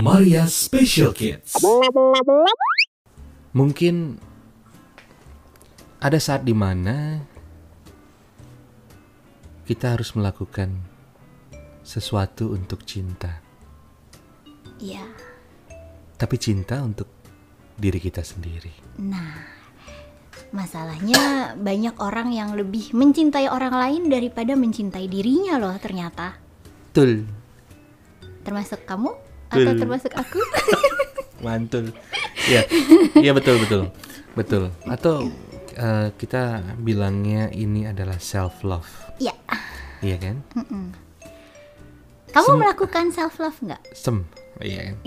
Maria Special Kids. Mungkin ada saat di mana kita harus melakukan sesuatu untuk cinta, Iya. tapi cinta untuk diri kita sendiri. Nah, masalahnya banyak orang yang lebih mencintai orang lain daripada mencintai dirinya loh ternyata. Betul, Termasuk kamu atau Betul. termasuk aku? mantul. Iya, iya betul betul betul. Atau eh, kita bilangnya ini adalah self love, Iya. iya kan? Kamu Sem- melakukan self love nggak? Sem, iya kan?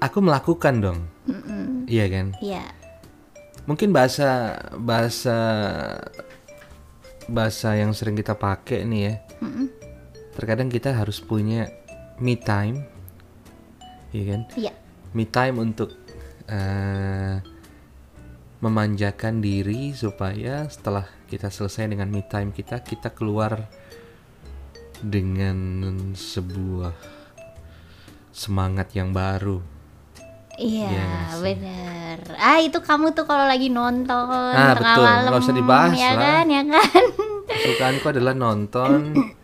Aku melakukan dong, iya kan? Iya. Mungkin bahasa bahasa bahasa yang sering kita pakai nih ya. Terkadang kita harus punya me time, iya kan? Iya. Me time untuk eh, memanjakan diri supaya setelah kita selesai dengan me time kita, kita keluar dengan sebuah semangat yang baru. Iya, sih? bener. Ah itu kamu tuh kalau lagi nonton Ah, tengah betul. malam, Nggak usah dibahas ya lah. kan, ya kan? Kesukaanku adalah nonton,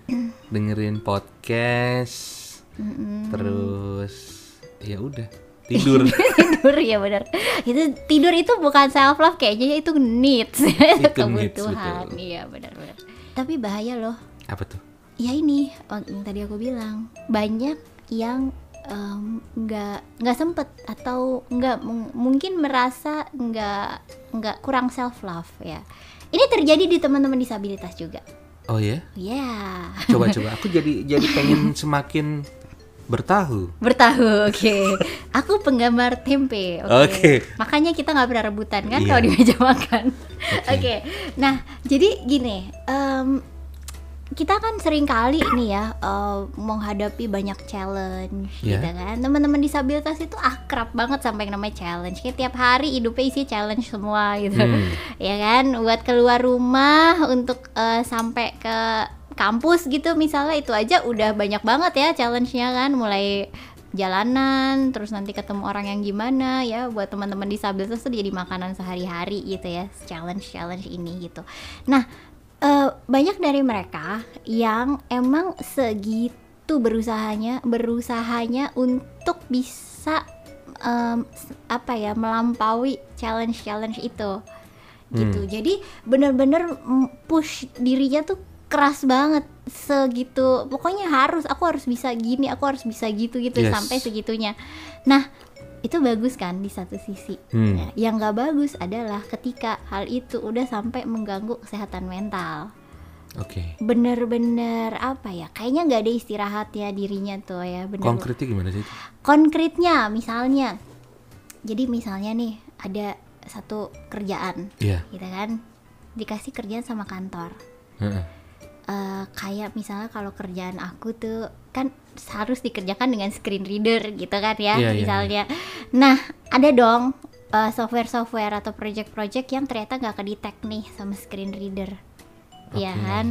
dengerin podcast, terus ya udah tidur. tidur ya bener. Itu tidur itu bukan self love kayaknya itu needs, itu needs, kebutuhan. betul. Iya benar-benar. Tapi bahaya loh. Apa tuh? Ya ini oh, yang tadi aku bilang banyak yang nggak nggak sempet atau nggak mung- mungkin merasa nggak nggak kurang self love ya. Ini terjadi di teman-teman disabilitas juga. Oh ya? Ya. Coba coba. Aku jadi jadi pengen semakin bertahu. Bertahu, oke. Aku penggemar tempe, oke. Oke. Makanya kita nggak pernah rebutan kan Iya. kalau di meja makan. Oke. Nah, jadi gini, em, kita kan sering kali nih ya eh, menghadapi banyak challenge, Iya. gitu kan. Teman-teman disabilitas itu akrab banget sampai yang namanya challenge. Kayak tiap hari hidupnya isi challenge semua gitu. Hmm. ya kan buat keluar rumah untuk eh, sampai ke kampus gitu misalnya itu aja udah banyak banget ya challenge-nya kan mulai jalanan terus nanti ketemu orang yang gimana ya buat teman-teman disabilitas tuh jadi makanan sehari-hari gitu ya challenge challenge ini gitu nah eh, banyak dari mereka yang emang segitu berusahanya berusahanya untuk bisa s- apa ya melampaui challenge challenge itu. Gitu. Jadi bener-bener mm, push dirinya tuh keras banget. Segitu pokoknya harus aku harus bisa gini aku harus bisa gitu gitu Yes. sampai segitunya. Nah itu bagus kan di satu sisi Hmm. Yang nggak bagus adalah ketika hal itu udah sampai mengganggu kesehatan mental Oke. bener-bener apa ya kayaknya nggak ada istirahatnya dirinya tuh ya bener Konkretnya gimana sih? itu? konkretnya misalnya jadi misalnya nih ada satu kerjaan Iya. gitu kan dikasih kerjaan sama kantor Heeh. Eh, kayak misalnya kalau kerjaan aku tuh kan harus dikerjakan dengan screen reader gitu kan ya Iya, iya, misalnya nah ada dong eh, software-software atau project-project yang ternyata nggak kedetek nih sama screen reader Iya Oke. kan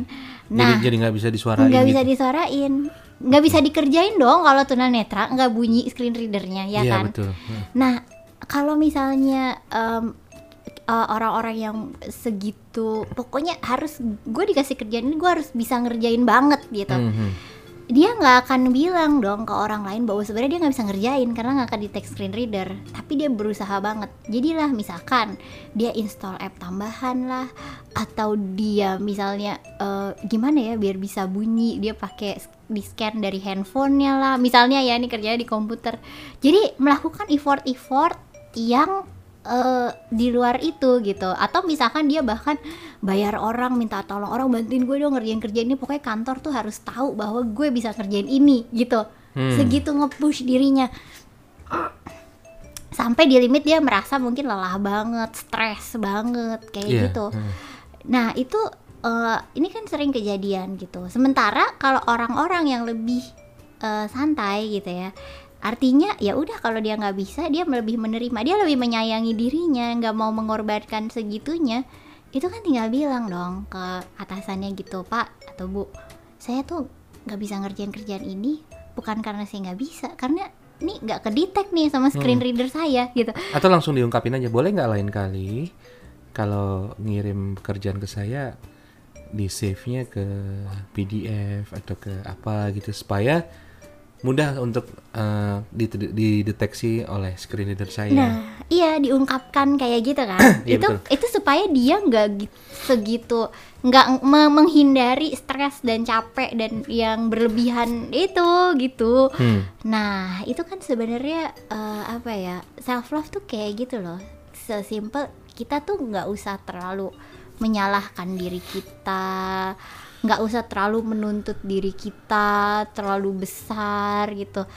nah jadi nggak bisa disuarain nggak bisa gitu. disuarain nggak bisa dikerjain dong kalau tunanetra nggak bunyi screen readernya ya Iya kan betul. Nah, kalau misalnya em, eh, orang-orang yang segitu, pokoknya harus gue dikasih kerjaan ini gue harus bisa ngerjain banget gitu. Mhm. Dia nggak akan bilang dong ke orang lain bahwa sebenarnya dia nggak bisa ngerjain karena nggak akan di text screen reader. Tapi dia berusaha banget. Jadilah misalkan dia install app tambahan lah, atau dia misalnya eh, gimana ya biar bisa bunyi dia pakai di scan dari handphonenya lah. Misalnya ya ini kerjanya di komputer. Jadi melakukan effort-effort yang eh, di luar itu gitu atau misalkan dia bahkan bayar orang minta tolong orang bantuin gue dong ngerjain kerjaan ini pokoknya kantor tuh harus tahu bahwa gue bisa kerjain ini gitu Hmm. segitu nge-push dirinya sampai di limit dia merasa mungkin lelah banget stres banget kayak Iya, gitu heeh. Nah itu eh, ini kan sering kejadian gitu. Sementara kalau orang-orang yang lebih eh, santai gitu ya, artinya ya udah kalau dia nggak bisa dia lebih menerima, dia lebih menyayangi dirinya, nggak mau mengorbankan segitunya. itu kan tinggal bilang dong ke atasannya gitu pak atau bu saya tuh nggak bisa ngerjain kerjaan ini bukan karena saya nggak bisa karena ini nggak kedetek nih sama screen reader saya gitu Atau langsung diungkapin aja, boleh nggak lain kali kalau ngirim pekerjaan ke saya di save-nya ke PDF atau ke apa gitu supaya mudah untuk dite- dideteksi oleh screen reader saya. Nah, iya diungkapkan kayak gitu kan. Iya, itu betul. itu supaya dia nggak gi- segitu nggak me- menghindari stres dan capek dan yang berlebihan itu gitu. Hmm. Nah, itu kan sebenarnya eh, apa ya? Self love tuh kayak gitu loh. Sesimpel kita tuh nggak usah terlalu menyalahkan diri kita, nggak usah terlalu menuntut diri kita terlalu besar gitu.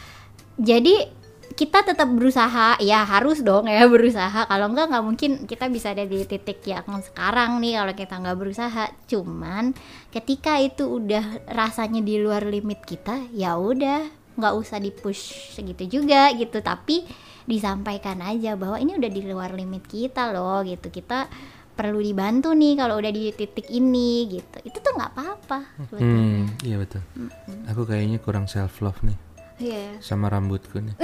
Jadi kita tetap berusaha, ya harus dong ya berusaha. Kalau enggak nggak mungkin kita bisa ada di titik yang sekarang nih kalau kita nggak berusaha. Cuman ketika itu udah rasanya di luar limit kita, ya udah nggak usah dipush segitu juga gitu. Tapi disampaikan aja bahwa ini udah di luar limit kita loh gitu. Kita perlu dibantu nih kalau udah di titik ini gitu. Itu tuh nggak apa-apa. Hmm, iya betul. Aku kayaknya kurang self love nih Iya. sama rambutku nih.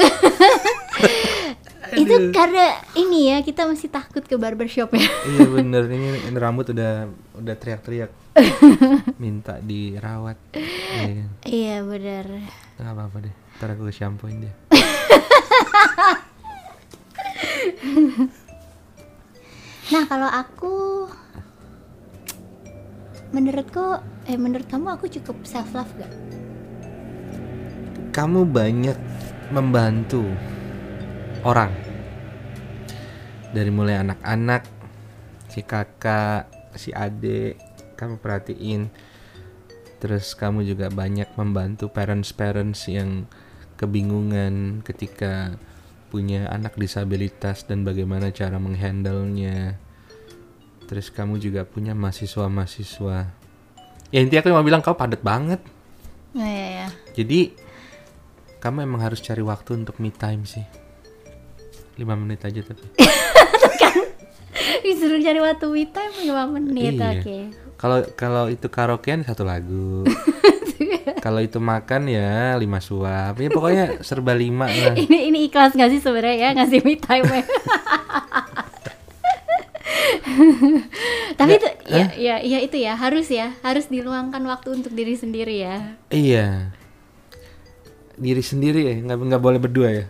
Itu karena ini ya kita masih takut ke barbershop ya. iya bener ini, ini rambut udah udah teriak-teriak minta dirawat. Iya, iya benar. nggak apa-apa deh. Ntar aku ke shampooin dia. Nah kalau aku menurutku eh menurut kamu aku cukup self love gak? Kamu banyak membantu orang dari mulai anak-anak, si kakak, si adik, kamu perhatiin. Terus kamu juga banyak membantu parents-parents yang kebingungan ketika punya anak disabilitas dan bagaimana cara menghandle-nya. Terus kamu juga punya mahasiswa-mahasiswa. Ya intinya aku mau bilang kau padat banget. Nah, iya ya. Jadi kamu emang harus cari waktu untuk me time sih. 5 menit aja tapi. Disuruh cari waktu me time 5 menit, Iya. oke. Kalau kalau itu karaokean satu lagu. kalau itu makan ya lima suap. Ya pokoknya serba lima lah. Ini ini ikhlas gak sih sebenarnya ya ngasih me time ya? Tapi itu ya, ya ya itu ya harus ya harus diluangkan waktu untuk diri sendiri ya. Iya. Diri sendiri ya, nggak nggak boleh berdua ya.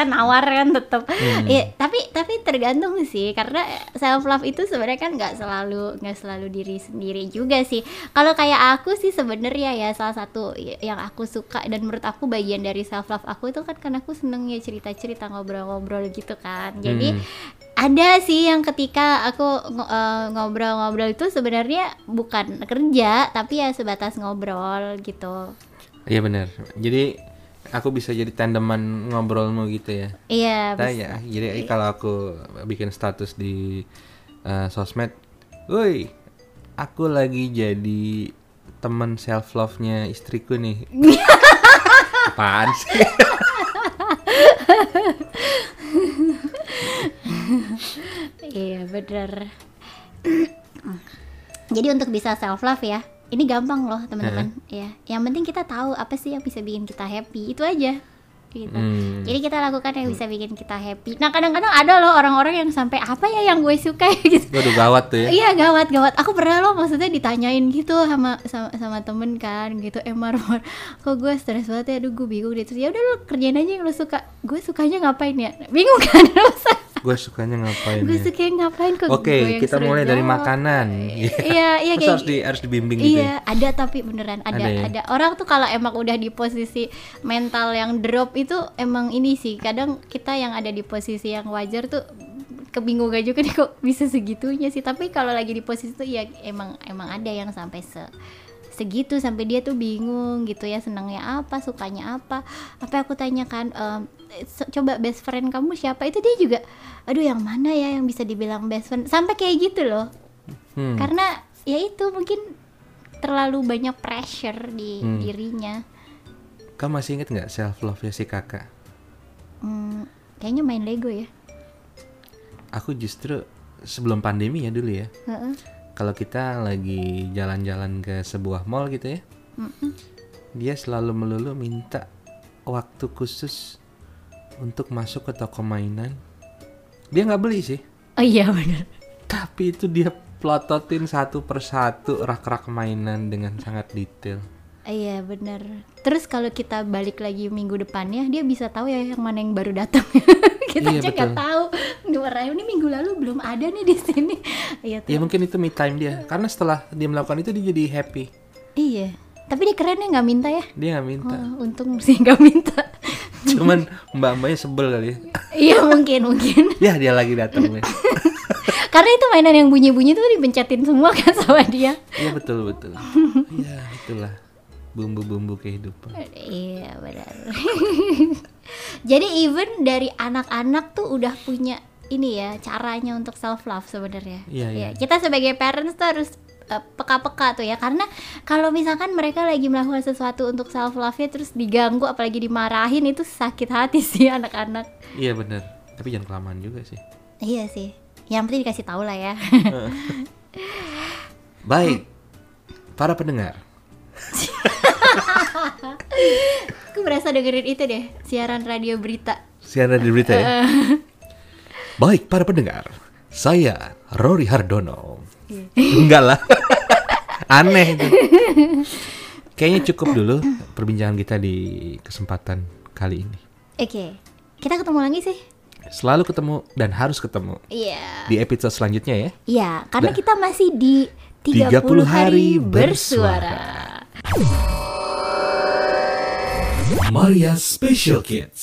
Kan nawar kan tetap Iya, tapi tapi tergantung sih karena self love itu sebenarnya kan nggak selalu nggak selalu diri sendiri juga sih. Kalau kayak aku sih sebenarnya ya salah satu yang aku suka dan menurut aku bagian dari self love aku itu kan karena aku seneng ya cerita cerita ngobrol-ngobrol gitu kan. Jadi Hmm. ada sih yang ketika aku eh, ngobrol-ngobrol itu sebenarnya bukan kerja tapi ya sebatas ngobrol gitu. Iya benar. Jadi aku bisa jadi tandeman ngobrolmu gitu ya. iya bis- ya, jadi kalau aku bikin status di uh, sosmed, woi, aku lagi jadi teman self love-nya istriku nih. Apaan sih? Iya bener Jadi untuk bisa self love ya Ini gampang loh teman-teman ya. Yang penting kita tahu apa sih yang bisa bikin kita happy Itu aja gitu. Hmm. Jadi kita lakukan yang bisa bikin kita happy Nah kadang-kadang ada loh orang-orang yang sampai Apa ya yang gue suka gitu Waduh gawat tuh ya. Iya gawat gawat. Aku pernah loh maksudnya ditanyain gitu sama sama, sama temen kan gitu. Eh Mar, Mar, kok gue stres banget ya. Aduh gue bingung deh. Terus ya udah lo kerjain aja yang lo suka. Gue sukanya ngapain ya? Bingung kan? Gue sukanya ngapain gue ya? suka ngapain kok Oke, yang kita mulai dari jawab. makanan. Iya, iya Terus kayak harus di harus dibimbing gitu. ya? Iya, ada tapi beneran ada Ada ada, ya? orang tuh kalau emang udah di posisi mental yang drop itu emang ini sih. Kadang kita yang ada di posisi yang wajar tuh kebingungan juga nih kok bisa segitunya sih. Tapi kalau lagi di posisi itu ya emang emang ada yang sampai se segitu sampai dia tuh bingung gitu ya senangnya apa sukanya apa apa aku tanyakan ehm, so- coba best friend kamu siapa itu dia juga aduh yang mana ya yang bisa dibilang best friend sampai kayak gitu loh Hmm. karena ya itu mungkin terlalu banyak pressure di Hmm. dirinya Kamu masih inget nggak self love ya si kakak? Hmm, kayaknya main Lego ya Aku justru sebelum pandemi ya dulu ya. Heeh. Kalau kita lagi jalan-jalan ke sebuah mall gitu ya, dia selalu melulu minta waktu khusus untuk masuk ke toko mainan. Dia nggak beli sih, Oh iya benar. tapi itu dia plototin satu persatu rak-rak mainan dengan sangat detail. Iya benar. Terus kalau kita balik lagi minggu depannya, dia bisa tahu ya yang mana yang baru datang. kita Iya, aja nggak tahu. Warna ini minggu lalu belum ada nih di sini. Iya tuh. Ya mungkin itu me time dia, karena setelah dia melakukan itu dia jadi happy. Iya. Tapi dia keren ya nggak minta ya. Dia nggak minta, Oh, untung sih nggak minta. Cuman mbak-mbaknya sebel kali ya. iya mungkin mungkin. Ya dia lagi datang nih. Karena itu mainan yang bunyi-bunyi tuh dipencetin semua kan sama dia. Iya betul betul. Iya itulah bumbu-bumbu kehidupan. Iya benar. Jadi even dari anak-anak tuh udah punya ini ya caranya untuk self love sebenarnya. Iya, iya. Kita sebagai parents tuh harus eh, peka-peka tuh ya karena kalau misalkan mereka lagi melakukan sesuatu untuk self love nya terus diganggu apalagi dimarahin itu sakit hati sih anak-anak. Iya benar. Tapi jangan kelamaan juga sih. Iya sih. Yang penting dikasih tahu lah ya. Baik, para pendengar. Aku berasa dengerin itu deh siaran radio berita. Siaran di berita ya. Baik, para pendengar. Saya Rory Hardono. Enggak lah. Aneh itu. Kayaknya cukup dulu perbincangan kita di kesempatan kali ini. Oke. Kita ketemu lagi sih. Selalu ketemu dan harus ketemu Iya. di episode selanjutnya ya. Iya, karena kita masih di 30, 30 hari hari bersuara. Maria Special Kids.